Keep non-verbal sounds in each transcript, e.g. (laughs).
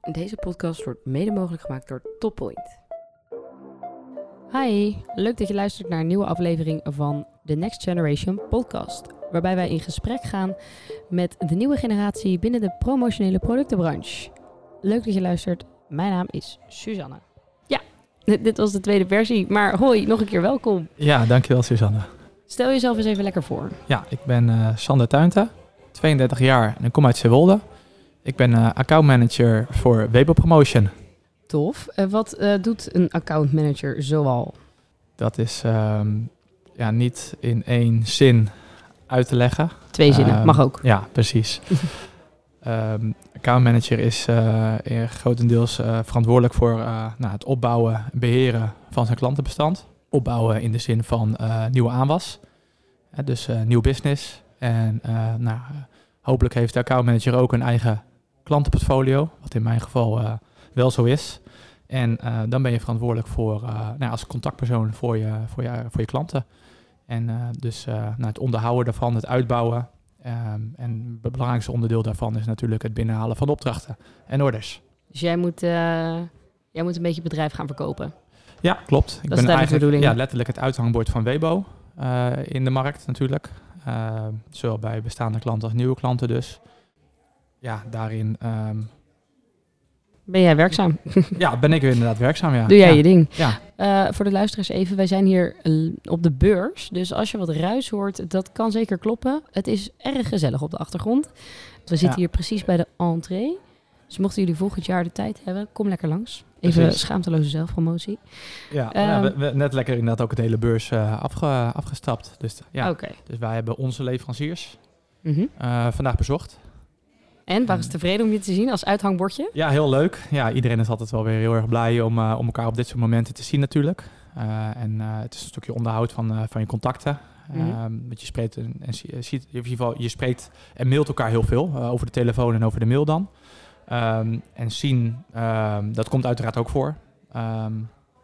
Deze podcast wordt mede mogelijk gemaakt door Toppoint. Hi, leuk dat je luistert naar een nieuwe aflevering van de Next Generation podcast. Waarbij wij in gesprek gaan met de nieuwe generatie binnen de promotionele productenbranche. Leuk dat je luistert. Mijn naam is Suzanne. Ja, dit was de tweede versie, maar hoi, nog een keer welkom. Ja, dankjewel Suzanne. Stel jezelf eens even lekker voor. Ja, ik ben eh, Sander Tuinte, 32 jaar en ik kom uit Zeewolde. Ik ben eh, accountmanager voor Weibo Promotion. Tof. Eh, wat eh, doet een accountmanager zoal? Dat is ehm, ja, niet in één zin uit te leggen. Twee zinnen, Ehm, mag ook. Ja, precies. (laughs) Ehm accountmanager is grotendeels verantwoordelijk voor nou, het opbouwen en beheren van zijn klantenbestand. Opbouwen in de zin van nieuwe aanwas, dus nieuw business. En nou, hopelijk heeft de accountmanager ook een eigen klantenportfolio, wat in mijn geval eh, wel zo is. En eh, dan ben je verantwoordelijk voor, eh, nou, als contactpersoon voor je, voor je, voor je klanten. En dus nou, het onderhouden daarvan, het uitbouwen. Ehm, en het belangrijkste onderdeel daarvan is natuurlijk het binnenhalen van opdrachten en orders. Dus jij moet, jij moet een beetje het bedrijf gaan verkopen. Ja, klopt. Ik Dat is duidelijk de bedoeling. ja, letterlijk het uithangbord van Webo in de markt natuurlijk. Zowel bij bestaande klanten als nieuwe klanten dus. Ja, daarin ehm, Ben jij werkzaam? (laughs) ja, ben ik inderdaad werkzaam. Ja. Doe jij ja. je ding. Ja. Eh, voor de luisteraars even, wij zijn hier eh, op de beurs. Dus als je wat ruis hoort, dat kan zeker kloppen. Het is erg gezellig op de achtergrond. We zitten Ja. hier precies bij de entree. Dus mochten jullie volgend jaar de tijd hebben, kom lekker langs. Even Precies. schaamteloze zelfpromotie. Ja, Ehm, ja, we, we- net lekker inderdaad ook het hele beurs eh, afge- afgestapt. Dus, ja. Oké. dus wij hebben onze leveranciers Mhm. vandaag bezocht. En waren ze tevreden om je te zien als uithangbordje? Ja, heel leuk. Ja, iedereen is altijd wel weer heel erg blij om, eh, om elkaar op dit soort momenten te zien natuurlijk. Eh, en eh, het is een stukje onderhoud van, van je contacten. Want je spreekt, en, en zie- ziet, in ieder geval, je spreekt en mailt elkaar heel veel over de telefoon en over de mail dan. Ehm, en zien, ehm, dat komt uiteraard ook voor.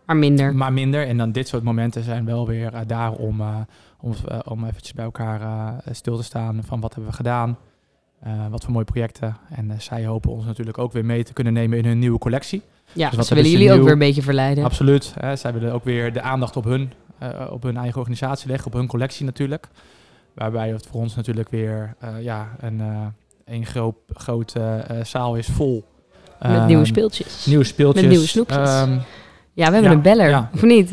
Maar minder. maar minder. En dan dit soort momenten zijn wel weer daar om, om, om eventjes bij elkaar stil te staan van wat hebben we gedaan. Eh, wat voor mooie projecten. En eh, zij hopen ons natuurlijk ook weer mee te kunnen nemen in hun nieuwe collectie. Ja, dus wat ze willen jullie ook weer een beetje verleiden. Absoluut. Hè, zij willen ook weer de aandacht op hun, eh, op hun eigen organisatie leggen, op hun collectie natuurlijk. Waarbij het voor ons natuurlijk weer ja, een, een groot, grote zaal is vol. Met Ehm, nieuwe speeltjes. Nieuwe speeltjes. Met nieuwe snoepjes. Ehm, Ja, we hebben Ja, een beller, ja. of niet?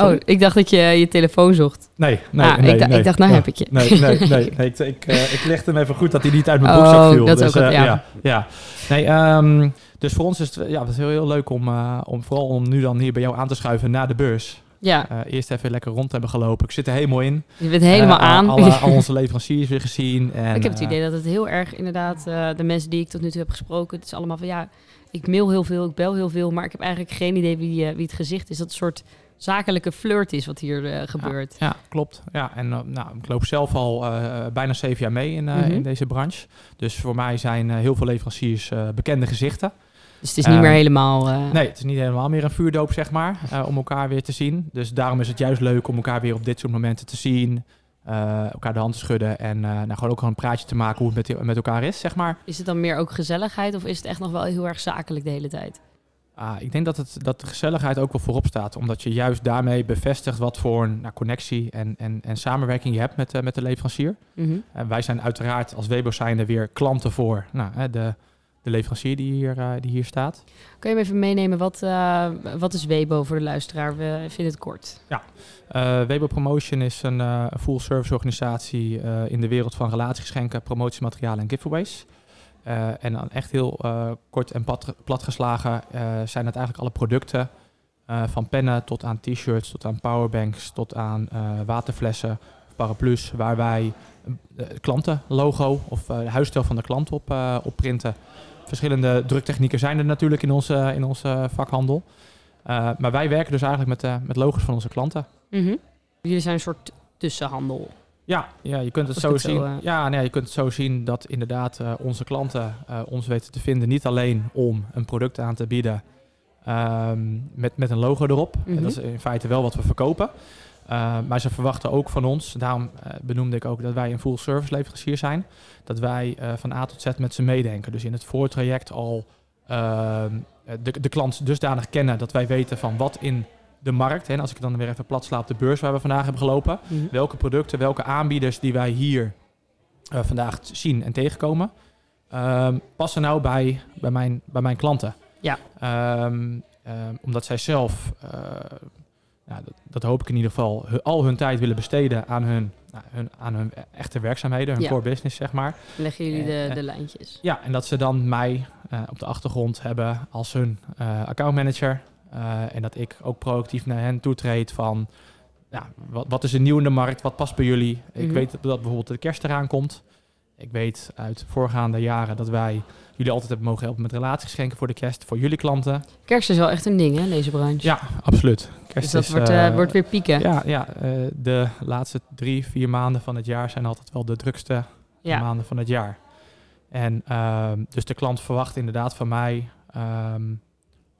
Sorry? Oh, ik dacht dat je je telefoon zocht. Nee, nee, Ah, ik nee, dacht- nee. ik dacht, nou Ja. heb ik je. Nee, nee, nee. (laughs) nee ik, ik, eh, ik legde hem even goed dat hij niet uit mijn Oh, broekzak viel. dat is dus, ook eh, ja. ja. ja. Nee, ehm, dus voor ons is het, ja, het is heel, heel leuk om, eh, om vooral om nu dan hier bij jou aan te schuiven na de beurs. Ja, eerst even lekker rond hebben gelopen. Ik zit er helemaal in. je bent helemaal aan. Alle, (laughs) al onze leveranciers weer gezien. En, ik heb het idee dat het heel erg inderdaad, de mensen die ik tot nu toe heb gesproken, het is allemaal van ja, ik mail heel veel, ik bel heel veel, maar ik heb eigenlijk geen idee wie, wie het gezicht is. Dat soort zakelijke flirt is wat hier eh, gebeurt. Ja, klopt. Ja, en eh, nou, ik loop zelf al eh, bijna zeven jaar mee in, Mhm. in deze branche. Dus voor mij zijn heel veel leveranciers bekende gezichten. Dus het is niet meer helemaal... eh, Nee, het is niet helemaal meer een vuurdoop, zeg maar, (laughs) om elkaar weer te zien. Dus daarom is het juist leuk om elkaar weer op dit soort momenten te zien. elkaar de hand te schudden en nou, gewoon ook gewoon een praatje te maken hoe het met, met elkaar is, zeg maar. Is het dan meer ook gezelligheid of is het echt nog wel heel erg zakelijk de hele tijd? Ah, ik denk dat, het, dat de gezelligheid ook wel voorop staat. Omdat je juist daarmee bevestigt wat voor een nou, connectie en, en, en samenwerking je hebt met, eh, met de leverancier. Mhm. En wij zijn uiteraard als Webo zijnde weer klanten voor nou, de, de leverancier die hier, eh, die hier staat. Kun je me even meenemen, wat, eh, wat is Webo voor de luisteraar? We vinden het kort. Eh Webo Promotion is een eh, full service organisatie in de wereld van relatiegeschenken, promotiematerialen en giveaways. Eh, en dan echt heel eh, kort en plat, platgeslagen eh, zijn het eigenlijk alle producten. van pennen tot aan t-shirts, tot aan powerbanks, tot aan waterflessen, paraplu's, waar wij klantenlogo of huisstijl van de klant op, printen. Verschillende druktechnieken zijn er natuurlijk in onze, in onze vakhandel. Maar wij werken dus eigenlijk met, met logos van onze klanten. Mhm. Jullie zijn een soort tussenhandel. Ja, ja je kunt het zo zien. eh, Ja, nee, je kunt het zo zien dat inderdaad eh, onze klanten eh, ons weten te vinden. Niet alleen om een product aan te bieden ehm, met, met een logo erop. En Mhm. dat is in feite wel wat we verkopen. Maar ze verwachten ook van ons, daarom benoemde ik ook dat wij een full service leverancier zijn, dat wij van A tot Z met ze meedenken. Dus in het voortraject al ehm, de, de klant dusdanig kennen dat wij weten van wat in de markt, hè, en als ik dan weer even plat sla op de beurs waar we vandaag hebben gelopen, Mhm. welke producten, welke aanbieders die wij hier eh, vandaag zien en tegenkomen, ehm, passen nou bij, bij, mijn, bij mijn klanten. Ja. Ehm, ehm, omdat zij zelf, eh, nou, dat, dat hoop ik in ieder geval, al hun tijd willen besteden aan hun, nou, hun, aan hun echte werkzaamheden, hun Ja. core business, zeg maar. Leggen jullie de, Eh, de lijntjes. Ja, en dat ze dan mij op de achtergrond hebben als hun accountmanager. Eh, en dat ik ook proactief naar hen toetreed van... Ja, wat, wat is er nieuw in de markt? Wat past bij jullie? Ik Mhm. weet dat bijvoorbeeld de kerst eraan komt. Ik weet uit voorgaande jaren dat wij jullie altijd hebben mogen helpen met relatiegeschenken voor de kerst. Voor jullie klanten. Kerst is wel echt een ding, hè, deze branche. Ja, absoluut. Kerst dus dat is, wordt, eh, wordt weer pieken. Ja, ja de laatste drie, vier maanden van het jaar zijn altijd wel de drukste Ja. maanden van het jaar. En ehm, dus de klant verwacht inderdaad van mij, ehm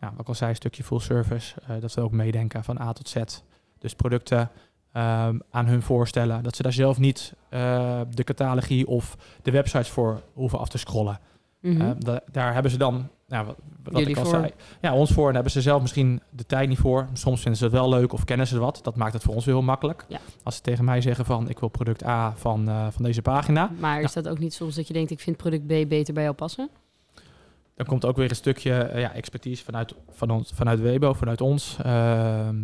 ja, wat ik al zei, een stukje full service. eh, dat ze ook meedenken van A tot Z. Dus producten ehm, aan hun voorstellen. Dat ze daar zelf niet eh, de catalogie of de websites voor hoeven af te scrollen. Mhm. Eh, da- daar hebben ze dan, nou, wat, ik al voor. zei, ja, ons voor. En hebben ze zelf misschien de tijd niet voor. Soms vinden ze het wel leuk of kennen ze wat. Dat maakt het voor ons weer heel makkelijk. Ja. Als ze tegen mij zeggen van, ik wil product A van, eh, van deze pagina. maar is dat ook niet soms dat je denkt, ik vind product B beter bij jou passen? Dan komt ook weer een stukje eh, ja, expertise vanuit, van ons, vanuit Webo, vanuit ons. ehm,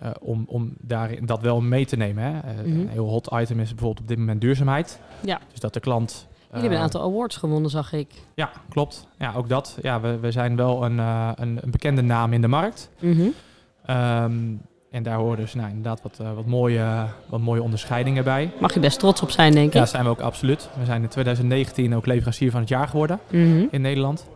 eh, om, om daarin dat wel mee te nemen. Hè. Eh, Mhm. Een heel hot item is bijvoorbeeld op dit moment duurzaamheid. Ja. Dus dat de klant... Jullie hebben een aantal awards gewonnen, zag ik. Ja, klopt. Ja, ook dat. Ja, we, we zijn wel een, een, een bekende naam in de markt. Mhm. Ehm, en daar horen dus nou, inderdaad wat, wat, mooie, wat mooie onderscheidingen bij. Mag je best trots op zijn, denk Ja, ik. zijn we ook absoluut. We zijn in 2019 ook leverancier van het jaar geworden Mhm. in Nederland.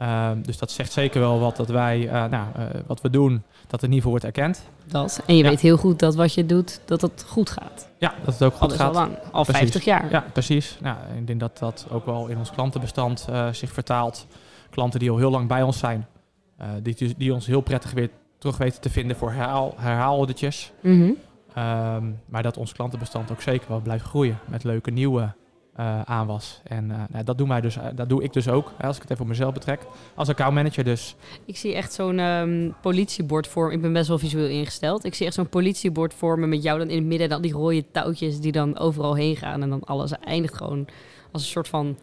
Ehm, dus dat zegt zeker wel wat dat wij, eh, nou, eh, wat we doen, dat er niet voor wordt erkend. Dat. En je Ja. weet heel goed dat wat je doet, dat het goed gaat. Ja, dat het ook goed Al is al gaat. lang. Al Precies. 50 jaar. Ja, precies. Nou, ik denk dat dat ook wel in ons klantenbestand eh, zich vertaalt. Klanten die al heel lang bij ons zijn, die, die ons heel prettig weer terug weten te vinden voor herhaal. Mhm. Ehm, maar dat ons klantenbestand ook zeker wel blijft groeien met leuke nieuwe eh, aanwas. En eh, nou, dat, doen wij dus, eh, dat doe ik dus ook, hè, als ik het even op mezelf betrek. Als accountmanager dus. Ik zie echt zo'n ehm, politiebord vormen. Ik ben best wel visueel ingesteld. Ik zie echt zo'n politiebord vormen met jou dan in het midden. En dan die rode touwtjes die dan overal heen gaan. En dan alles eindigt gewoon als een soort van...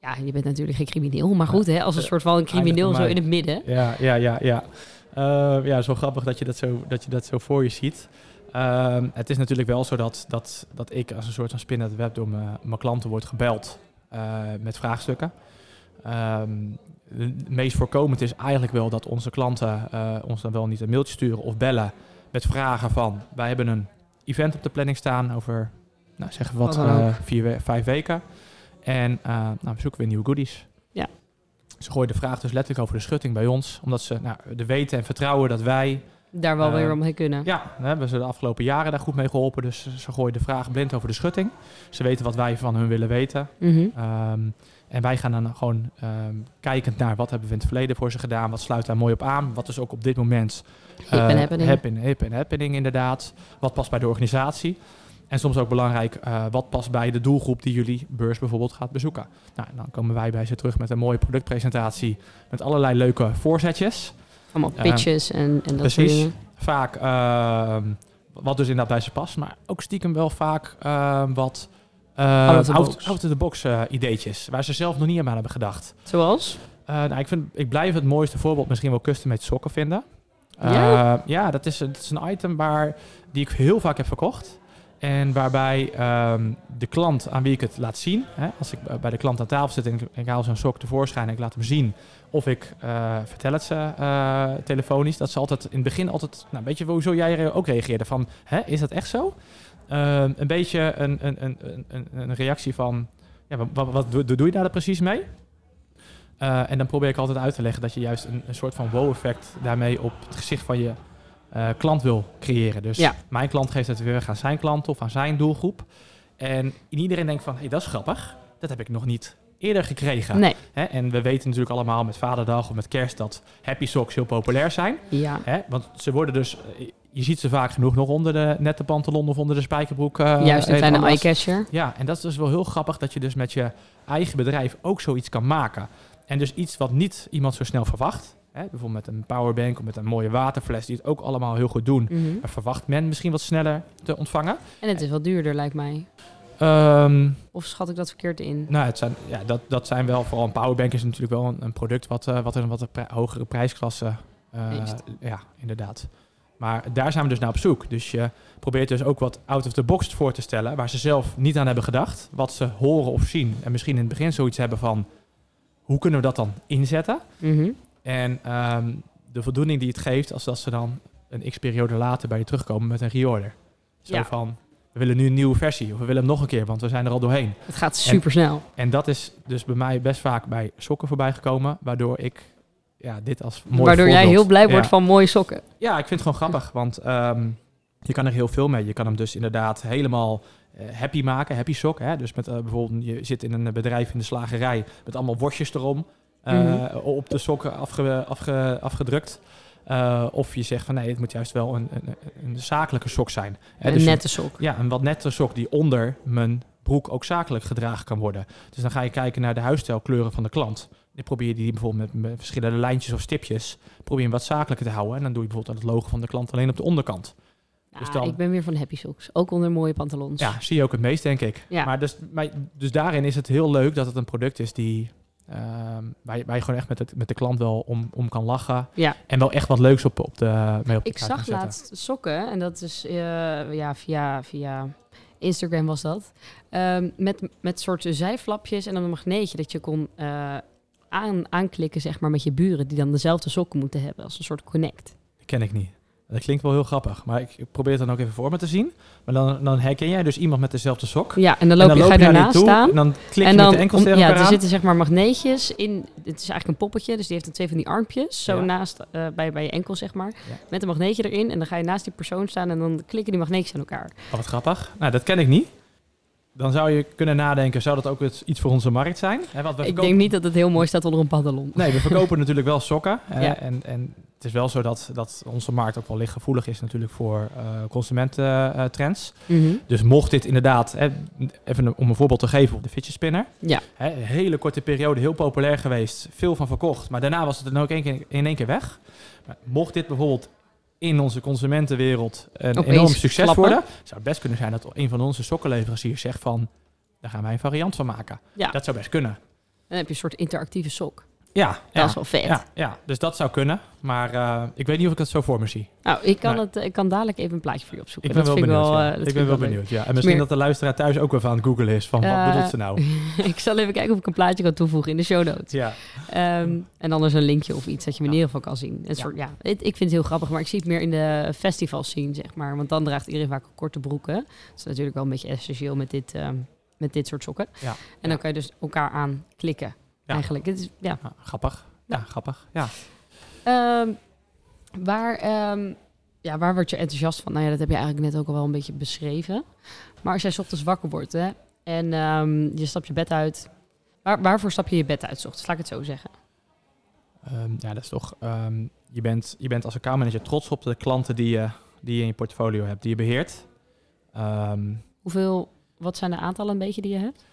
Ja, je bent natuurlijk geen crimineel. Maar goed, hè, als een soort van een crimineel zo in het midden. Ja, ja, ja, ja. Ja, zo grappig dat je dat zo, dat je dat zo voor je ziet. Ehm, het is natuurlijk wel zo dat, dat, dat ik als een soort van spin uit het web door mijn klanten word gebeld eh, met vraagstukken. Ehm, het meest voorkomend is eigenlijk wel dat onze klanten eh, ons dan wel niet een mailtje sturen of bellen met vragen van wij hebben een event op de planning staan over nou, zeggen we wat, eh, vier, we- vijf weken. En nou, we zoeken weer nieuwe goodies. Ja. Ze gooien de vraag dus letterlijk over de schutting bij ons, omdat ze nou, de weten en vertrouwen dat wij Daar wel Eh, weer omheen kunnen. ja, daar hebben ze de afgelopen jaren daar goed mee geholpen. Dus ze- gooien de vraag blind over de schutting. Ze weten wat wij van hun willen weten. Mhm. Ehm, en wij gaan dan gewoon ehm, kijkend naar wat hebben we in het verleden voor ze gedaan. Wat sluit daar mooi op aan. Wat is ook op dit moment Hip eh, en happening. hip hip en happening inderdaad. Wat past bij de organisatie. En soms ook belangrijk, eh, wat past bij de doelgroep die jullie beurs bijvoorbeeld gaat bezoeken. Nou, dan komen wij bij ze terug met een mooie productpresentatie. Met allerlei leuke voorzetjes. Allemaal pitches en, en dat soort dingen. Vaak, ehm, wat dus inderdaad bij ze past, maar ook stiekem wel vaak ehm, wat Out of the box. out-of-the-box eh, ideetjes, waar ze zelf nog niet aan hebben gedacht. Zoals? Eh, nou, ik, vind, ik blijf het mooiste voorbeeld misschien wel custom-made sokken vinden. Ja? Eh, ja, dat is, dat is een item waar, die ik heel vaak heb verkocht. En waarbij ehm, de klant aan wie ik het laat zien, hè, als ik bij de klant aan tafel zit en ik, haal zo'n sok tevoorschijn en ik laat hem zien, of ik eh, vertel het ze eh, telefonisch, dat ze altijd in het begin altijd, nou, weet je hoezo jij ook reageerde van, hè, is dat echt zo? Ehm, een beetje een, een, een, een, reactie van, ja, wat, doe, doe je daar precies mee? Uh, en dan probeer ik altijd uit te leggen dat je juist een soort van wow-effect daarmee op het gezicht van je uh, klant wil creëren. Dus Ja. mijn klant geeft het weer aan zijn klant of aan zijn doelgroep. En iedereen denkt van, hé, hey, dat is grappig. Dat heb ik nog niet eerder gekregen. Nee. En we weten natuurlijk allemaal met Vaderdag of met Kerst dat happy socks heel populair zijn. Ja. Want ze worden dus, eh, je ziet ze vaak genoeg nog onder de nette pantalon of onder de spijkerbroek. uh, Juist een kleine eye-catcher. Ja, en dat is dus wel heel grappig dat je dus met je eigen bedrijf ook zoiets kan maken. en dus iets wat niet iemand zo snel verwacht. Hè, bijvoorbeeld met een powerbank of met een mooie waterfles, die het ook allemaal heel goed doen. Mhm. Maar verwacht men misschien wat sneller te ontvangen. En het is wat duurder, lijkt mij. Ehm, Of schat ik dat verkeerd in? nou, het zijn, ja, dat, dat zijn wel, vooral een powerbank is natuurlijk wel een, een product wat, eh, wat een wat hogere prijsklasse Heeft. Ja, inderdaad. Maar daar zijn we dus naar op zoek. Dus je probeert dus ook wat out of the box voor te stellen, waar ze zelf niet aan hebben gedacht. Wat ze horen of zien. En misschien in het begin zoiets hebben van, hoe kunnen we dat dan inzetten? Mhm. En ehm, de voldoening die het geeft, als dat ze dan een x-periode later bij je terugkomen met een reorder. Zo Ja. van, we willen nu een nieuwe versie. Of we willen hem nog een keer, want we zijn er al doorheen. Het gaat super snel. En dat is dus bij mij best vaak bij sokken voorbij gekomen. Waardoor ik ja, dit als mooi Waardoor jij heel blij wordt van mooie sokken. Ja, ik vind het gewoon grappig. Want ehm, je kan er heel veel mee. Je kan hem dus inderdaad helemaal eh, happy maken. Happy sok. Hè? Dus met eh, bijvoorbeeld, je zit in een bedrijf in de slagerij. Met allemaal worstjes erom. Eh, Mhm. Op de sokken afge, afge, afgedrukt. Eh, of je zegt van nee, het moet juist wel een, een, een zakelijke sok zijn. Hè? Een Dus nette sok. ja, een wat nettere sok die onder mijn broek ook zakelijk gedragen kan worden. Dus dan ga je kijken naar de huisstijlkleuren van de klant. Dan probeer je die bijvoorbeeld met, met verschillende lijntjes of stipjes, probeer je hem wat zakelijker te houden. En dan doe je bijvoorbeeld het logo van de klant alleen op de onderkant. Dus dan- Ik ben weer van happy socks. Ook onder mooie pantalons. Ja, zie je ook het meest, denk ik. Ja. Maar dus, maar dus daarin is het heel leuk dat het een product is die... ehm, waar, je, waar je gewoon echt met, het, met de klant wel om, om kan lachen. Ja. En wel echt wat leuks op, op de, mee op de Ik zag laatst sokken, en dat is eh, ja, via, via Instagram was dat. Ehm, met, met soort zijflapjes en dan een magneetje dat je kon eh, aan, aanklikken zeg maar, met je buren die dan dezelfde sokken moeten hebben als een soort connect. Dat ken ik niet. Dat klinkt wel heel grappig. Maar ik, probeer het dan ook even voor me te zien. Maar dan, dan herken jij dus iemand met dezelfde sok. Ja, en dan En loop je, ga je daarnaast staan. En dan klik je En met de enkels om- tegen ja, er aan. zitten zeg maar magneetjes in. Het is eigenlijk een poppetje, dus die heeft dan twee van die armpjes. Zo Ja. naast, eh, bij, bij je enkel, zeg maar. Ja. Met een magneetje erin. En dan ga je naast die persoon staan en dan klikken die magneetjes aan elkaar. Oh, wat grappig. Nou, dat ken ik niet. Dan zou je kunnen nadenken, zou dat ook iets voor onze markt zijn? Hè, want we Ik verkopen- denk niet dat het heel mooi staat onder een pantalon. Nee, we verkopen (laughs) natuurlijk wel sokken. hè, Ja. en, en het is wel zo dat, dat onze markt ook wel lichtgevoelig is natuurlijk voor eh consumententrends. Mhm. dus mocht dit inderdaad, hè, even om een voorbeeld te geven op de fidget spinner. Ja. Hè, een hele korte periode, heel populair geweest, veel van verkocht. Maar daarna was het dan ook één keer, in één keer weg. Maar mocht dit bijvoorbeeld in onze consumentenwereld een Opeens enorm succes klappen. worden, zou het best kunnen zijn dat een van onze sokkenleveranciers zegt van, daar gaan wij een variant van maken. Ja. Dat zou best kunnen. Dan heb je een soort interactieve sok. Ja, Dat ja. is wel vet. Ja, ja, dus dat zou kunnen. Maar eh, ik weet niet of ik dat zo voor me zie. Nou, ik kan, Nee. het, ik kan dadelijk even een plaatje voor je opzoeken. Ik ben dat wel benieuwd. wel, ja. dat ik vind ben wel leuk. benieuwd. Ja. En misschien Meer- dat de luisteraar thuis ook even aan het is van wat Eh, bedoelt ze nou? (laughs) ik zal even kijken of ik een plaatje kan toevoegen in de show notes. Ja, Ehm, en anders een linkje of iets dat je me in ieder geval kan zien. Een Ja. soort, ja, het- ik vind het heel grappig, maar ik zie het meer in de festivals zien, zeg maar. Want dan draagt iedereen vaak korte broeken. Dat is natuurlijk wel een beetje essentieel met dit, ehm, met dit soort sokken. Ja. En dan kan je dus elkaar aanklikken. Ja. Eigenlijk. Het is, ja. Grappig. Ja, grappig. Ja. Ehm, waar, ehm, ja, waar word je enthousiast van? Nou ja, dat heb je eigenlijk net ook al wel een beetje beschreven. Maar als jij ochtends wakker wordt hè, en ehm, je stapt je bed uit. Waar, waarvoor stap je je bed uit ochtends? Laat ik het zo zeggen. Ja, dat is toch... je, bent, je bent als accountmanager trots op de klanten die je, die je in je portfolio hebt, die je beheert. Hoeveel, wat zijn de aantallen een beetje die je hebt?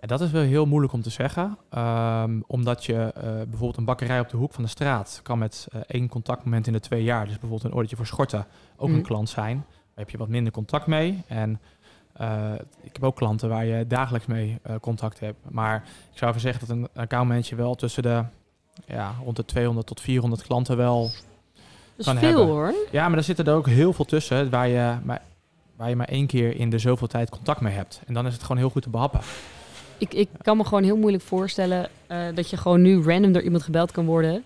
Ja, dat is wel heel moeilijk om te zeggen. Ehm, omdat je eh, bijvoorbeeld een bakkerij op de hoek van de straat kan met eh, één contactmoment in de twee jaar, dus bijvoorbeeld een ordertje voor schorten, ook Mhm. een klant zijn. Daar heb je wat minder contact mee. En eh, ik heb ook klanten waar je dagelijks mee contact hebt. Maar ik zou even zeggen dat een accountmanager wel tussen de ja, rond de 200 tot 400 klanten wel. Dat is Kan veel hebben. hoor. Ja, maar er zitten er ook heel veel tussen waar je maar, waar je maar één keer in de zoveel tijd contact mee hebt. En dan is het gewoon heel goed te behappen. Ik, ik kan me gewoon heel moeilijk voorstellen eh, dat je gewoon nu random door iemand gebeld kan worden.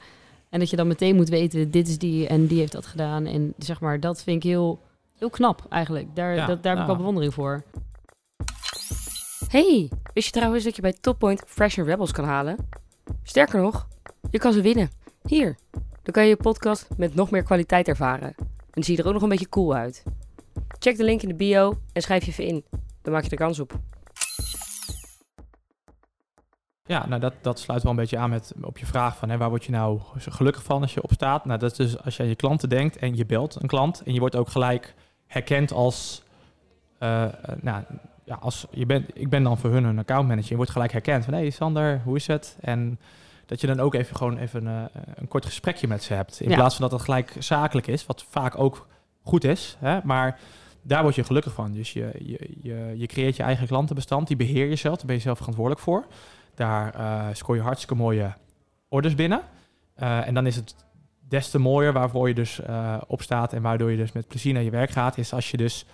En dat je dan meteen moet weten, dit is die en die heeft dat gedaan. En zeg maar, dat vind ik heel, heel knap eigenlijk. Daar, Ja, dat, daar heb ik wel bewondering voor. Hey, wist je trouwens dat je bij Toppoint Fresh and Rebels kan halen? Sterker nog, je kan ze winnen. Hier, dan kan je je podcast met nog meer kwaliteit ervaren. En zie je er ook nog een beetje cool uit. Check de link in de bio en schrijf je even in. Dan maak je er kans op. Ja, nou dat, dat sluit wel een beetje aan met op je vraag van hè, waar word je nou gelukkig van als je opstaat? Nou, dat is dus als je aan je klanten denkt en je belt een klant en je wordt ook gelijk herkend als, eh, eh, nou ja, als je bent, ik ben dan voor hun een accountmanager. Je wordt gelijk herkend van hé hey Sander, hoe is het? En dat je dan ook even gewoon even eh, een kort gesprekje met ze hebt. In Ja. plaats van dat het gelijk zakelijk is, wat vaak ook goed is. Hè? Maar daar word je gelukkig van. Dus je, je, je, je creëert je eigen klantenbestand, die beheer je zelf, daar ben je zelf verantwoordelijk voor. Daar eh scoor je hartstikke mooie orders binnen. Eh, en dan is het des te mooier waarvoor je dus eh, op staat en waardoor je dus met plezier naar je werk gaat, is als je dus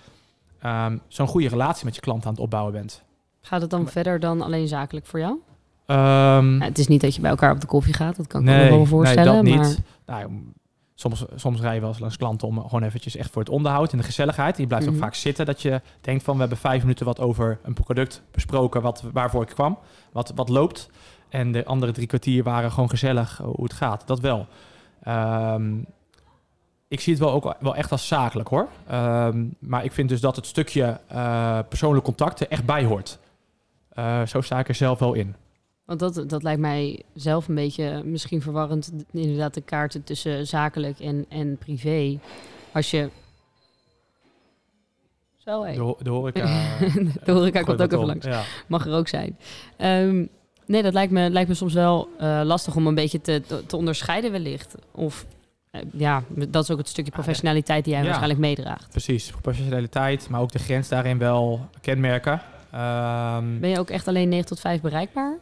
ehm, zo'n goede relatie met je klant aan het opbouwen bent. Gaat het dan Maar- verder dan alleen zakelijk voor jou? Ehm, het is niet dat je bij elkaar op de koffie gaat, dat kan ik me wel voorstellen. nee, dat maar niet. Nou, soms, soms rij je wel eens langs klanten om gewoon eventjes echt voor het onderhoud en de gezelligheid. Die blijft Mhm. ook vaak zitten dat je denkt van we hebben vijf minuten wat over een product besproken wat, waarvoor ik kwam, wat, wat loopt. En de andere drie kwartier waren gewoon gezellig eh, hoe het gaat. Dat wel. Ehm, ik zie het wel ook wel echt als zakelijk hoor. Ehm, maar ik vind dus dat het stukje eh persoonlijk contact er echt bij hoort. Eh, zo sta ik er zelf wel in. Want dat, dat lijkt mij zelf een beetje misschien verwarrend. Inderdaad, de kaarten tussen zakelijk en, en privé. Als je. Zo, hé. De, de horeca. (laughs) de horeca komt ook even om. langs. Ja. Mag er ook zijn. Ehm, nee, dat lijkt me, lijkt me soms wel eh, lastig om een beetje te, te, onderscheiden wellicht. Of eh, ja, dat is ook het stukje professionaliteit die jij Ja. waarschijnlijk meedraagt. Precies, professionaliteit, maar ook de grens daarin wel kenmerken. Ehm, Ben je ook echt alleen 9 tot 5 bereikbaar?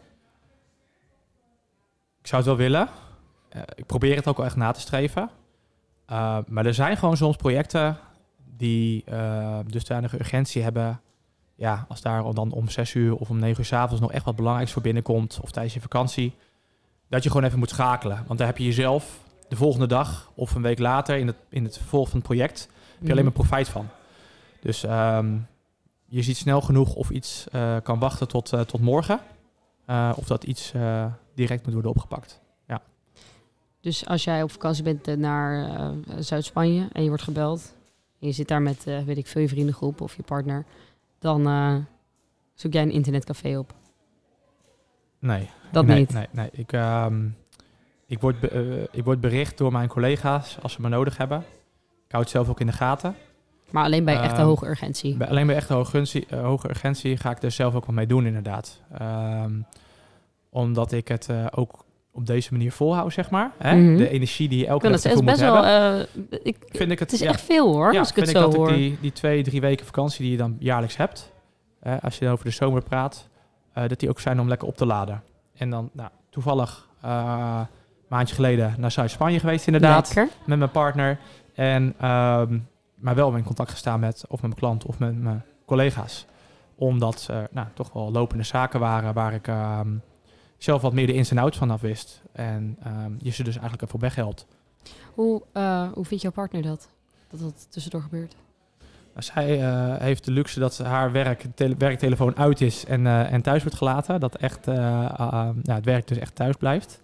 Ik zou het wel willen. Eh, ik probeer het ook wel echt na te streven. Uh, maar er zijn gewoon soms projecten die uh, dusdanige urgentie hebben. Ja, als daar dan om zes uur of om negen uur s avonds nog echt wat belangrijks voor binnenkomt, of tijdens je vakantie, dat je gewoon even moet schakelen. Want daar heb je jezelf de volgende dag of een week later in het, in het vervolg van het project, heb je alleen maar profijt van. Dus um, je ziet snel genoeg of iets uh, kan wachten tot, uh, tot morgen. Uh, of dat iets uh, direct moet worden opgepakt. Ja. Dus als jij op vakantie bent naar uh, Zuid-Spanje en je wordt gebeld. En je zit daar met, weet ik veel, je vriendengroep of je partner. Dan zoek jij een internetcafé op. Nee. Dat nee, niet? Nee, nee. Ik, um, ik, word be, uh, ik word bericht door mijn collega's als ze me nodig hebben. Ik hou het zelf ook in de gaten. Maar alleen bij echte Um, hoge urgentie? Bij, alleen bij echte hoge urgentie, uh, hoge urgentie ga ik er zelf ook wat mee doen, inderdaad. Um, omdat ik het uh, ook op deze manier volhoud, zeg maar. Hè? Mhm. De energie die je elke dag ervoor moet best wel. hebben. eh, ik, vind ik het, het is ja, echt veel hoor, ja, als ik het zo ik dat hoor. ik die, die twee, drie weken vakantie die je dan jaarlijks hebt, hè, als je dan over de zomer praat, uh, dat die ook zijn om lekker op te laden. En dan nou, toevallig uh, een maandje geleden naar Zuid-Spanje geweest inderdaad, Lekker. met mijn partner. En, um, maar wel in contact gestaan met of met mijn klant of met mijn collega's. Omdat er nou, toch wel lopende zaken waren waar ik um, zelf wat meer de ins en outs vanaf wist. En um, je ze dus eigenlijk even op weg helpt. Hoe, uh, hoe vindt jouw partner dat? Dat dat tussendoor gebeurt? Zij uh, heeft de luxe dat haar werk, tele werktelefoon uit is en, uh, en thuis wordt gelaten. Dat echt, nou, het werk dus echt thuis blijft.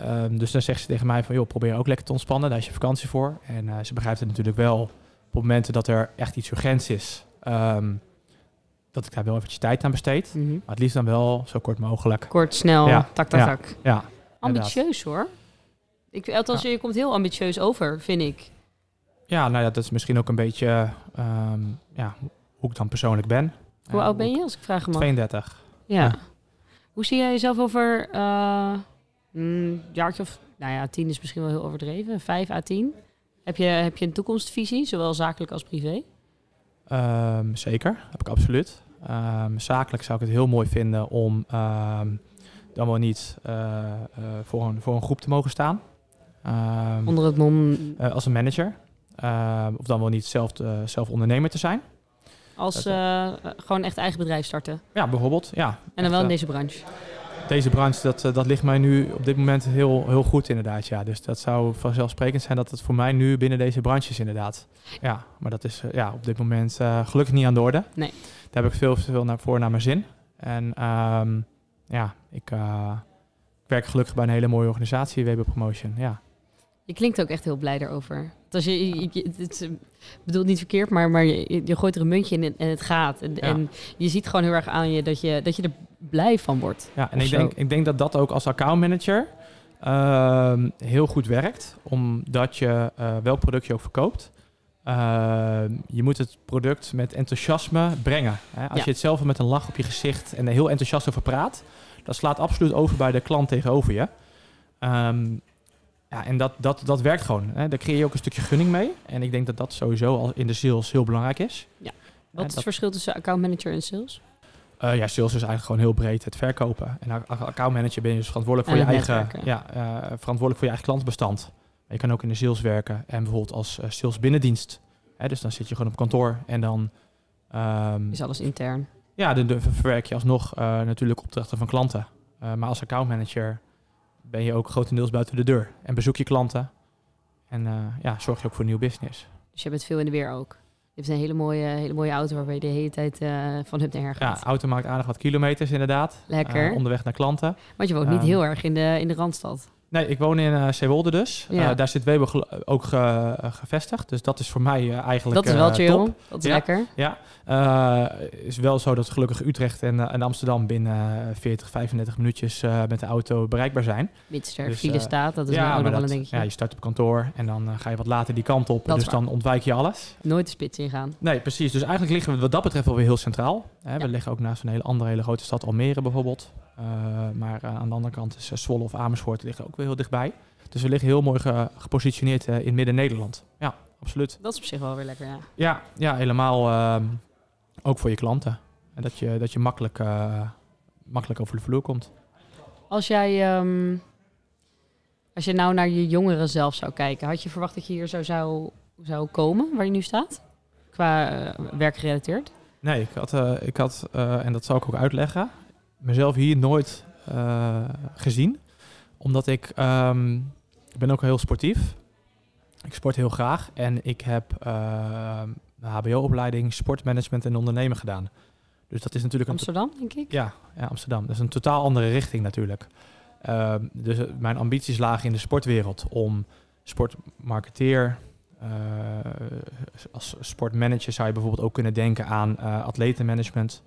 Um, dus dan zegt ze tegen mij van, joh, probeer ook lekker te ontspannen. Daar is je vakantie voor. En ze begrijpt het natuurlijk wel op momenten dat er echt iets urgents is. Um, dat ik daar wel eventjes tijd aan besteed. Mm -hmm. Maar het liefst dan wel zo kort mogelijk. Kort, snel, ja. tak, tak, ja. tak. Ja, Ambitieus hoor. Ik, althans, ja. je komt heel ambitieus over, vind ik. Ja, nou ja, dat is misschien ook een beetje um, ja, hoe ik dan persoonlijk ben. Hoe oud ben je, als ik vraag mag? 32. Ja. ja. Hoe zie jij jezelf over uh, een jaartje of... Nou ja, tien is misschien wel heel overdreven. Vijf à tien. Heb je, heb je een toekomstvisie, zowel zakelijk als privé? Um, zeker, heb ik absoluut. Um, zakelijk zou ik het heel mooi vinden om um, dan wel niet uh, uh, voor, een, voor een groep te mogen staan. Onder het mom... Uh, als een manager. of dan wel niet zelf, zelf ondernemer te zijn. Als gewoon echt eigen bedrijf starten? Ja, bijvoorbeeld. Ja, en dan echt, wel in deze branche? Deze branche, dat, dat ligt mij nu op dit moment heel, heel goed inderdaad. Ja. Dus dat zou vanzelfsprekend zijn dat het voor mij nu binnen deze branche is inderdaad. Ja, maar dat is uh, ja, op dit moment uh, gelukkig niet aan de orde. Nee. Daar heb ik veel, veel naar, voor naar mijn zin. En um, ja, ik uh, werk gelukkig bij een hele mooie organisatie, WB Promotion. Ja. Je klinkt ook echt heel blij daarover. Als je, je, je het bedoelt niet verkeerd, maar, maar je, je, gooit er een muntje in en het gaat. En, ja. en, je ziet gewoon heel erg aan je dat je, dat je er blij van wordt. Ja, en ik denk, ik denk dat dat ook als accountmanager uh, heel goed werkt. Omdat je uh, welk product je ook verkoopt. Uh, je moet het product met enthousiasme brengen. Hè? Als Ja. je het zelf met een lach op je gezicht en er heel enthousiast over praat, dat slaat absoluut over bij de klant tegenover je. Ehm, ja, en dat, dat, dat werkt gewoon. Hè. Daar creëer je ook een stukje gunning mee. En ik denk dat dat sowieso al in de sales heel belangrijk is. Wat Eh, is het verschil tussen accountmanager en sales? Eh, ja, sales is eigenlijk gewoon heel breed het verkopen. En als accountmanager ben je dus verantwoordelijk voor En je eigen, netwerken. ja, eh, verantwoordelijk voor je eigen klantbestand. Maar je kan ook in de sales werken en bijvoorbeeld als eh, sales binnendienst. Hè, dus dan zit je gewoon op kantoor en dan ehm, Is alles intern? ja, dan verwerk je alsnog eh, natuurlijk opdrachten van klanten. Eh, maar als accountmanager ben je ook grotendeels buiten de deur en bezoek je klanten. En eh, ja, zorg je ook voor nieuw business. Dus je bent veel in de weer ook. Je hebt een hele mooie, hele mooie auto waarbij je de hele tijd eh, van hup naar her Ja, auto maakt aardig wat kilometers inderdaad. Lekker. Eh, onderweg naar klanten. Want je woont niet Ehm, heel erg in de, in de Randstad. Nee, ik woon in eh Zeewolde dus. Ja. Eh, daar zit gel- ook ge- gevestigd. Dus dat is voor mij eh, eigenlijk Dat is wel chill. top. Dat is Ja. lekker. Ja, is wel zo dat gelukkig Utrecht en, en Amsterdam binnen eh, 40, 35 minuutjes met de auto bereikbaar zijn. Mits er Dus, file staat. Dat is ja, ook nog wel een dingetje. ja, je start op kantoor en dan ga je wat later die kant op. Dat dus dan ontwijk je alles. Nooit de spits ingaan. Nee, precies. Dus eigenlijk liggen we wat dat betreft wel weer heel centraal. Hè, We liggen ook naast een hele andere hele grote stad, Almere bijvoorbeeld. Eh, maar eh, aan de andere kant is eh, Zwolle of Amersfoort liggen ook weer heel dichtbij. Dus we liggen heel mooi ge- gepositioneerd in midden-Nederland. Ja, absoluut. Dat is op zich wel weer lekker, ja. Ja, ja helemaal ehm, ook voor je klanten. En dat je, dat je makkelijk, makkelijk over de vloer komt. Als jij, ehm, als je nou naar je jongeren zelf zou kijken, had je verwacht dat je hier zo zou, zou komen, waar je nu staat? Qua eh, werkgerelateerd? Nee, ik had, ik had en dat zal ik ook uitleggen, mezelf hier nooit eh, gezien. Omdat ik, ehm, ik ben ook heel sportief. Ik sport heel graag en ik heb eh, een hbo-opleiding sportmanagement en ondernemen gedaan. Dus dat is natuurlijk een Amsterdam, denk ik? Ja, ja, Amsterdam. Dat is een totaal andere richting natuurlijk. Ehm, dus eh, mijn ambities lagen in de sportwereld om sportmarketeer. als sportmanager zou je bijvoorbeeld ook kunnen denken aan atletenmanagement.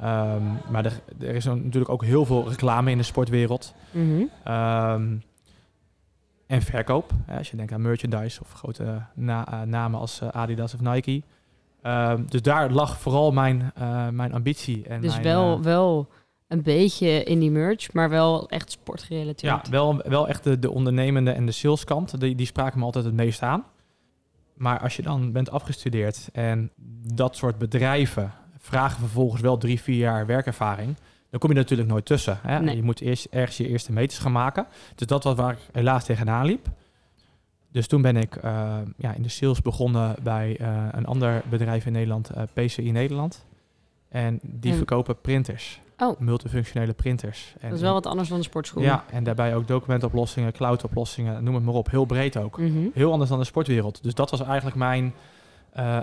Ehm, maar er, er is natuurlijk ook heel veel reclame in de sportwereld. Mhm. Ehm, en verkoop. Hè, als je denkt aan merchandise of grote na- eh, namen als eh, Adidas of Nike. Ehm, dus daar lag vooral mijn, eh, mijn ambitie. En Dus mijn, wel, wel een beetje in die merch, maar wel echt sportgerelateerd. ja, wel, wel echt de, de ondernemende en de saleskant. Die, die spraken me altijd het meest aan. Maar als je dan bent afgestudeerd en dat soort bedrijven vragen vervolgens wel drie, vier jaar werkervaring, dan kom je natuurlijk nooit tussen. Hè? Nee. Je moet eerst ergens je eerste meters gaan maken. Dus dat was waar ik helaas tegenaan liep. Dus toen ben ik eh, ja, in de sales begonnen bij eh, een ander bedrijf in Nederland, eh, PCI Nederland. En die En- verkopen printers. Oh. Multifunctionele printers. En Dat is wel wat anders dan de sportschool. ja, en daarbij ook documentoplossingen, cloudoplossingen, noem het maar op. Heel breed ook. Mhm. Heel anders dan de sportwereld. Dus dat was eigenlijk mijn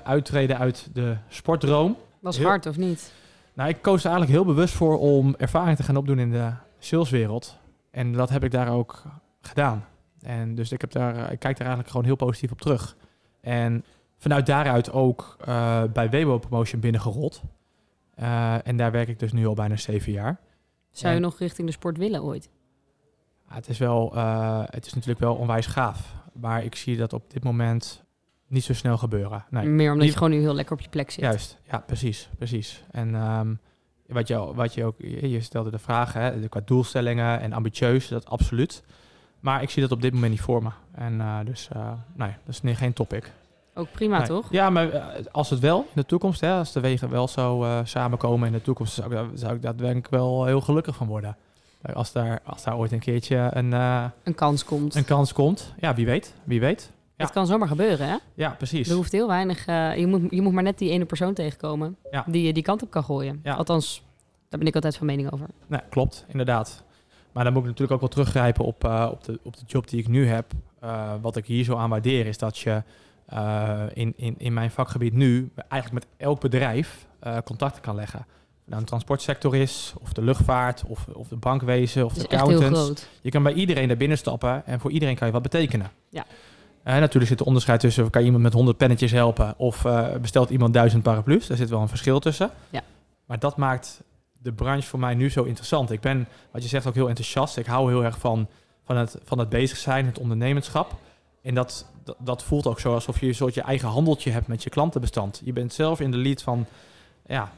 uittreden uit de sportdroom. Was Heel- hard of niet? Nou, ik koos er eigenlijk heel bewust voor om ervaring te gaan opdoen in de saleswereld. En dat heb ik daar ook gedaan. En dus ik, heb daar, ik kijk daar eigenlijk gewoon heel positief op terug. En vanuit daaruit ook eh, bij Webo Promotion binnengerold. Eh, en daar werk ik dus nu al bijna zeven jaar. Zou je En- nog richting de sport willen ooit? Ja, het, is wel, eh, het is natuurlijk wel onwijs gaaf. Maar ik zie dat op dit moment niet zo snel gebeuren. Nee, Meer omdat je gewoon nu heel lekker op je plek zit. juist. Ja, precies. precies. En ehm, wat, je, wat je ook... Je stelde de vraag, hè, qua doelstellingen en ambitieus, dat absoluut. Maar ik zie dat op dit moment niet voor me. En eh, dus, eh, nee, dat is geen topic. Ook prima, Nee. toch? Ja, maar eh, als het wel in de toekomst, hè, als de wegen wel zo samenkomen in de toekomst, zou ik, daar- zou ik daar denk ik wel heel gelukkig van worden. Als daar, als daar ooit een keertje een, Een kans komt. een kans komt. Ja, wie weet. Wie weet. Het kan zomaar gebeuren, hè? Ja, precies. Er hoeft heel weinig... eh, je, moet, je moet maar net die ene persoon tegenkomen die je die kant op kan gooien. Althans, daar ben ik altijd van mening over. Nee, klopt, inderdaad. Maar dan moet ik natuurlijk ook wel teruggrijpen op, eh, op, de, op de job die ik nu heb. Eh, wat ik hier zo aan waardeer is dat je in, in, in mijn vakgebied nu eigenlijk met elk bedrijf contacten kan leggen. Of het Nou, een transportsector is, of de luchtvaart, of, of de bankwezen, of de echt heel accountants. groot. Je kan bij iedereen daar binnen stappen en voor iedereen kan je wat betekenen. Ja. Natuurlijk zit er onderscheid tussen, kan je iemand met 100 pennetjes helpen of eh, bestelt iemand duizend paraplu's. Daar zit wel een verschil tussen. Ja. Maar dat maakt de branche voor mij nu zo interessant. Ik ben, wat je zegt, ook heel enthousiast. Ik hou heel erg van, van, het, van het bezig zijn, het ondernemerschap. En dat, dat, dat voelt ook zo alsof je een soort je eigen handeltje hebt met je klantenbestand. Je bent zelf in de lead van, ja,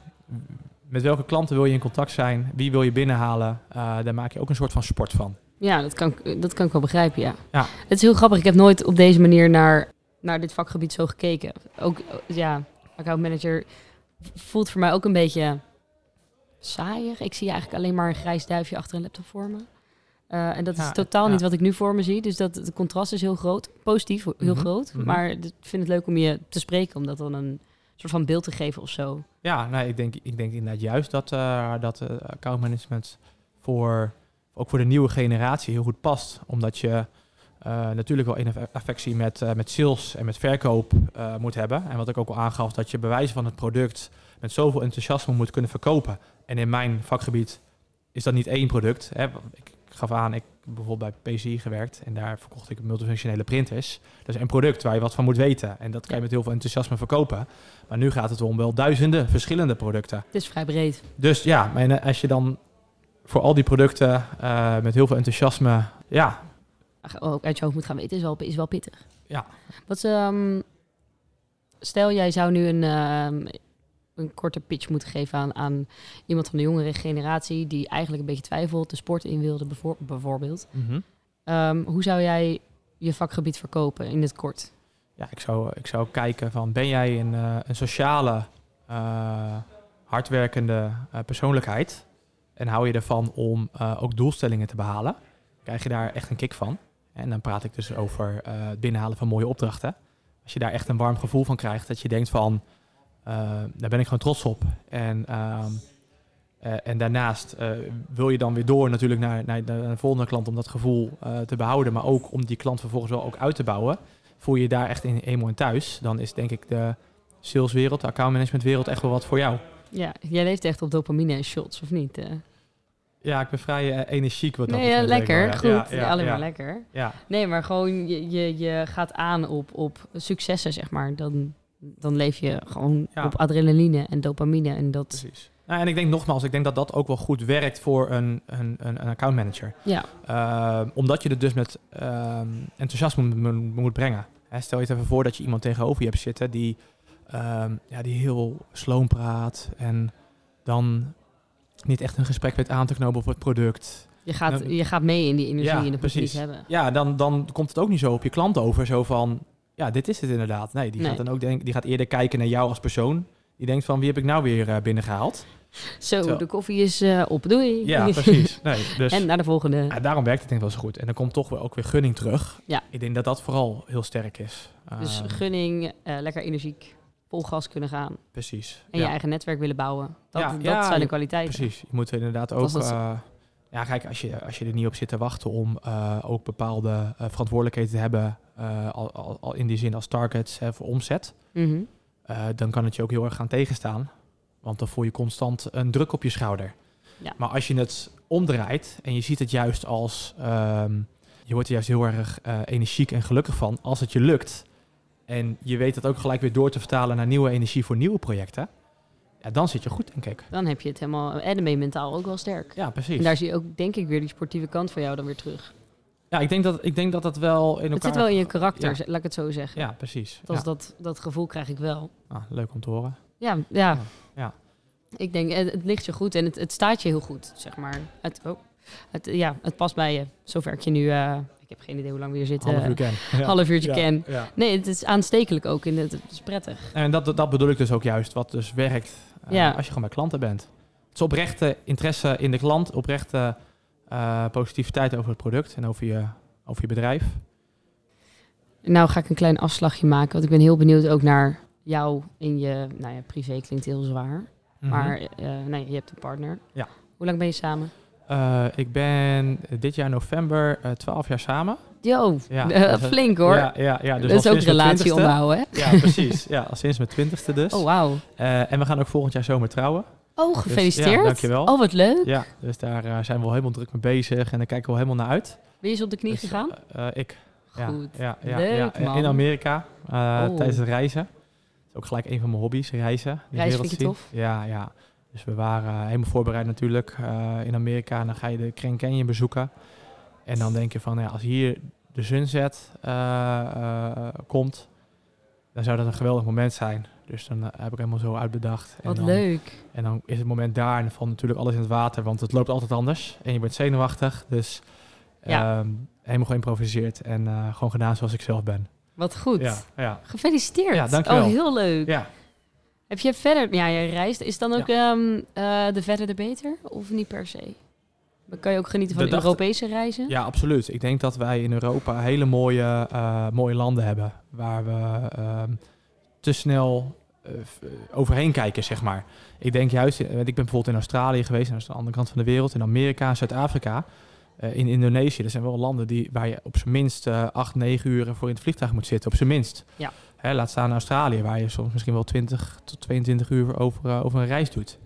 met welke klanten wil je in contact zijn? Wie wil je binnenhalen? Eh, daar maak je ook een soort van sport van. Ja, dat kan, ik- dat kan ik wel begrijpen, ja. Ja. Het is heel grappig. Ik heb nooit op deze manier naar, naar dit vakgebied zo gekeken. Ook, eh, ja, accountmanager voelt voor mij ook een beetje saaiig. Ik zie eigenlijk alleen maar een grijs duifje achter een laptop voor me. Eh, en dat Ja, is totaal ja. niet wat ik nu voor me zie. Dus dat, het contrast is heel groot. Positief, heel Mhm, groot. mhm. Maar ik vind het leuk om je te spreken. Om dat dan een soort van beeld te geven of zo. Ja, nee, ik, denk, ik denk inderdaad juist dat, eh dat eh, accountmanagement voor, ook voor de nieuwe generatie heel goed past. Omdat je eh, natuurlijk wel een affectie met, eh, met sales en met verkoop eh, moet hebben. En wat ik ook al aangaf, dat je bewijzen van het product met zoveel enthousiasme moet kunnen verkopen. En in mijn vakgebied is dat niet één product. Hè. Ik gaf aan, ik heb bijvoorbeeld bij PCI gewerkt en daar verkocht ik multifunctionele printers. Dat is een product waar je wat van moet weten. En dat kan je met heel veel enthousiasme verkopen. Maar nu gaat het om wel duizenden verschillende producten. Het is vrij breed. Dus ja, en, als je dan voor al die producten eh, met heel veel enthousiasme, ja, ook uit je hoofd moet gaan weten, is wel, is wel pittig. Ja. Wat, ehm, stel, jij zou nu een, ehm, een korte pitch moeten geven aan, aan iemand van de jongere generatie die eigenlijk een beetje twijfelt, de sport in wilde, bijvoor- bijvoorbeeld. Ehm, hoe zou jij je vakgebied verkopen in het kort? ja ik, zou, ik zou kijken van, ben jij een, eh, een sociale, eh, hardwerkende persoonlijkheid en hou je ervan om eh, ook doelstellingen te behalen? Krijg je daar echt een kick van? En dan praat ik dus over eh, het binnenhalen van mooie opdrachten. Als je daar echt een warm gevoel van krijgt, dat je denkt van, eh, daar ben ik gewoon trots op. En, ehm, eh, en daarnaast wil je dan weer door natuurlijk naar, naar, de- volgende klant om dat gevoel te behouden, maar ook om die klant vervolgens wel ook uit te bouwen. Voel je je daar echt in, eenmaal in thuis, dan is denk ik de saleswereld, de accountmanagementwereld echt wel wat voor jou. Ja, jij leeft echt op dopamine en shots, of niet? eh? Ja, ik ben vrij eh, energiek wat dat nee, ja, lekker, wel, goed. ja. Ja, Ja, alleen ja, maar lekker. Ja, Nee, maar gewoon je, je, je gaat aan op, op successen, zeg maar. Dan, dan leef je gewoon Ja. op adrenaline en dopamine. En dat, precies. Nou, en ik denk nogmaals, ik denk dat dat ook wel goed werkt voor een, een, een, een accountmanager. ja, Uh, omdat je het dus met ehm, enthousiasme moet, moet- moet brengen. Hè, stel je het even voor dat je iemand tegenover je hebt zitten die, ehm, ja, die heel sloom praat en dan niet echt een gesprek weet aan te knopen op het product. je gaat, je gaat mee in die energie ja, je precies. hebben. Ja, dan, dan komt het ook niet zo op je klant over, zo van, ja, dit is het inderdaad. Nee, die, Nee. Gaat, dan ook denk, die gaat eerder kijken naar jou als persoon. Die denkt van, wie heb ik nou weer eh, binnengehaald? Zo, Zo. de koffie is eh, op, doei. Ja, (laughs) precies. Nee, dus... en naar de volgende. Ja, daarom werkt het denk ik wel zo goed. En dan komt toch wel ook weer gunning terug. Ja. Ik denk dat dat vooral heel sterk is. Dus Ehm, gunning, eh, lekker energiek, vol gas kunnen gaan. precies. En ja, je eigen netwerk willen bouwen. Dat, Ja, dat ja, zijn de kwaliteiten. precies. Je moet inderdaad ook... dat eh, ja, kijk, als je, als je er niet op zit te wachten om eh, ook bepaalde eh, verantwoordelijkheden te hebben... al, al, al in die zin als targets hè, voor omzet... Mhm. dan kan het je ook heel erg gaan tegenstaan. Want dan voel je constant een druk op je schouder. Ja. Maar als je het omdraait en je ziet het juist als... ehm, je wordt er juist heel erg energiek en gelukkig van als het je lukt. En je weet dat ook gelijk weer door te vertalen naar nieuwe energie voor nieuwe projecten. Ja, dan zit je goed, denk ik. Dan heb je het helemaal... En dan ben je mentaal ook wel sterk. Ja, precies. En daar zie je ook, denk ik, weer die sportieve kant van jou dan weer terug. Ja, ik denk dat ik denk dat dat wel in elkaar... Het zit wel in je karakter, Ja. laat ik het zo zeggen. Ja, precies. Dat, Ja. dat, dat gevoel krijg ik wel. Ah, leuk om te horen. Ja, ja. Ja. Ik denk, het, het ligt je goed en het, het staat je heel goed, zeg maar. Het, oh, het, ja, het past bij je. Zover ik je nu... eh, heb geen idee hoe lang we hier zitten. Half uur ken. (laughs) Ja. half uurtje Ja, ken. Ja. Nee, het is aanstekelijk ook. En het, het is prettig. En dat, dat bedoel ik dus ook juist, wat dus werkt eh, Ja. als je gewoon bij klanten bent. Het is oprechte interesse in de klant, oprechte eh, positiviteit over het product en over je, over je bedrijf. Nou ga ik een klein afslagje maken. Want ik ben heel benieuwd ook naar jou in je... Nou ja, privé klinkt heel zwaar. Mhm. Maar eh, nee, je hebt een partner. Ja. Hoe lang ben je samen? Eh, ik ben dit jaar november eh 12 jaar samen. Yo, Ja, (laughs) eh, is- flink hoor. Ja, ja, ja, dus dat is al ook relatie 20ste. onderhouden, hè? Ja, precies. Ja, al sinds mijn twintigste dus. Oh, wauw. En we gaan ook volgend jaar zomer trouwen. Oh, gefeliciteerd. ja, dankjewel. Oh, wat leuk. Ja, dus daar zijn we wel helemaal druk mee bezig en daar kijken we helemaal naar uit. Je eens op de knie Dus, gegaan? ik. Goed. Ja, ja, Leuk, ja, man. In Amerika Oh. tijdens het reizen. Dat is ook gelijk een van mijn hobby's, reizen. Wereld vind je tof? Ja, ja. Dus we waren helemaal voorbereid natuurlijk eh, in Amerika. En dan ga je de Grand Canyon bezoeken. En dan denk je van, ja, als hier de sunset eh, eh, komt, dan zou dat een geweldig moment zijn. Dus dan heb ik helemaal zo uitbedacht. En Wat dan, leuk. En dan is het moment daar en dan valt natuurlijk alles in het water, want het loopt altijd anders. En je bent zenuwachtig, dus Ja. Ehm, helemaal geïmproviseerd en gewoon gedaan zoals ik zelf ben. Wat goed. Ja, ja. Gefeliciteerd. Ja, dankjewel. Oh, heel leuk. ja. Heb je verder... Ja, je reist. Is dan ook ehm, eh, de verder de beter? Of niet per se? Dan kan je ook genieten van dachten- Europese reizen? Ja, absoluut. Ik denk dat wij in Europa hele mooie, eh, mooie landen hebben. Waar we ehm, te snel eh, overheen kijken, zeg maar. Ik denk juist, ik ben bijvoorbeeld in Australië geweest, en dat is de andere kant van de wereld, in Amerika, Zuid-Afrika, in Indonesië. Dat zijn wel landen die, waar je op zijn minst eh 8, 9 uur voor in het vliegtuig moet zitten, op zijn minst. Ja. Hè, laat staan Australië, waar je soms misschien wel 20 tot 22 uur over, eh, over een reis doet.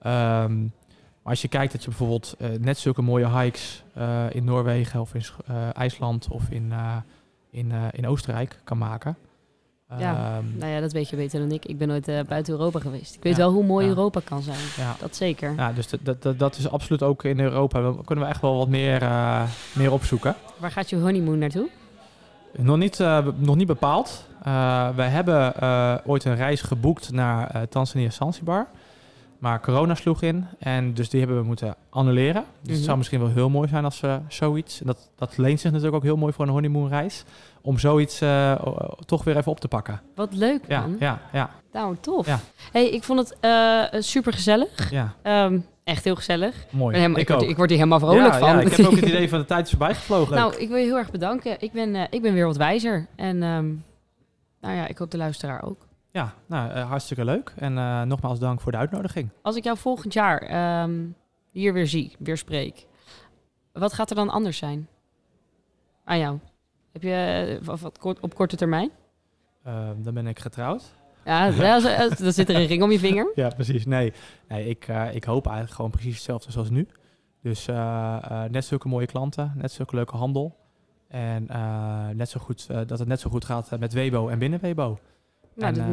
Ehm, maar als je kijkt dat je bijvoorbeeld eh, net zulke mooie hikes eh, in Noorwegen of in IJsland of in, in, in Oostenrijk kan maken. Ja. Ehm, Nou ja, dat weet je beter dan ik. Ik ben nooit buiten Europa geweest. Ik weet Ja. wel hoe mooi Ja. Europa kan zijn. ja. Dat zeker. ja, dus dat, dat, dat, is absoluut ook in Europa. We kunnen we echt wel wat meer, meer opzoeken. Waar gaat je honeymoon naartoe? Nog niet, nog niet bepaald. Eh wij hebben eh, ooit een reis geboekt naar eh Tanzania Zanzibar. Maar corona sloeg in en dus die hebben we moeten annuleren. Dus Mhm. het zou misschien wel heel mooi zijn als we zoiets... En dat, dat leent zich natuurlijk ook heel mooi voor een honeymoonreis. Om zoiets toch weer even op te pakken. Wat leuk, Ja, man. ja, ja, Nou, tof. Ja. hey, ik vond het eh super gezellig. ja. echt heel gezellig. Mooi. helemaal, ik, word, ik word hier helemaal vrolijk ja, van. Ja, ik heb ook het (laughs) idee van de tijd is voorbij gevlogen. nou, ik wil je heel erg bedanken. Ik ben, ik ben weer wat wijzer. En ehm, nou ja, ik hoop de luisteraar ook. Ja, nou, eh, hartstikke leuk. En eh, nogmaals dank voor de uitnodiging. Als ik jou volgend jaar ehm, hier weer zie, weer spreek, wat gaat er dan anders zijn aan jou? Heb je eh, wat, op korte termijn? Eh, dan ben ik getrouwd. Ja, (laughs) dan zit er een ring om je vinger. Ja, precies. Nee, nee ik, ik hoop eigenlijk gewoon precies hetzelfde zoals nu. Dus net zulke mooie klanten, net zulke leuke handel. En eh, net zo goed, eh, dat het net zo goed gaat eh, met Webo en binnen Webo. Nou, dan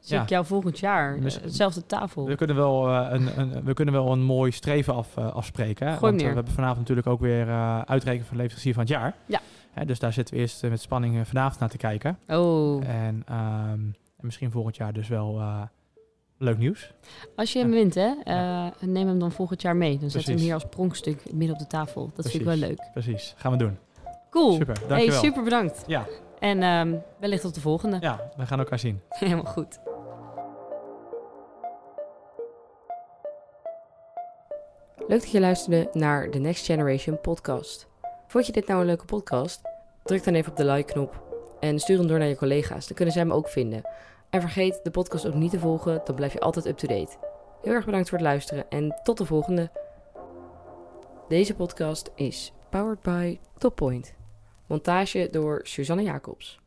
zie ja. ik jou volgend jaar. Eh, hetzelfde tafel. We kunnen wel, een, een, we kunnen wel een mooi streven af, afspreken. Hè? Want we hebben vanavond natuurlijk ook weer uitrekenen van leverancier van het jaar. Ja. Hè, dus daar zitten we eerst met spanning vanavond naar te kijken. Oh, En, ehm, en misschien volgend jaar dus wel leuk nieuws. als je hem Ja. wint, hè, neem hem dan volgend jaar mee. Dan zetten we hem hier als pronkstuk midden op de tafel. Dat vind ik wel leuk. Precies, gaan we doen. Cool. Super, Hey, super bedankt. Ja, En ehm, wellicht tot de volgende. ja, we gaan elkaar zien. (laughs) Helemaal goed. Leuk dat je luisterde naar de Next Generation podcast. Vond je dit nou een leuke podcast? Druk dan even op de like-knop en stuur hem door naar je collega's. Dan kunnen zij hem ook vinden. En vergeet de podcast ook niet te volgen, dan blijf je altijd up-to-date. Heel erg bedankt voor het luisteren en tot de volgende. Deze podcast is powered by Toppoint. Montage door Suzanne Jacobs.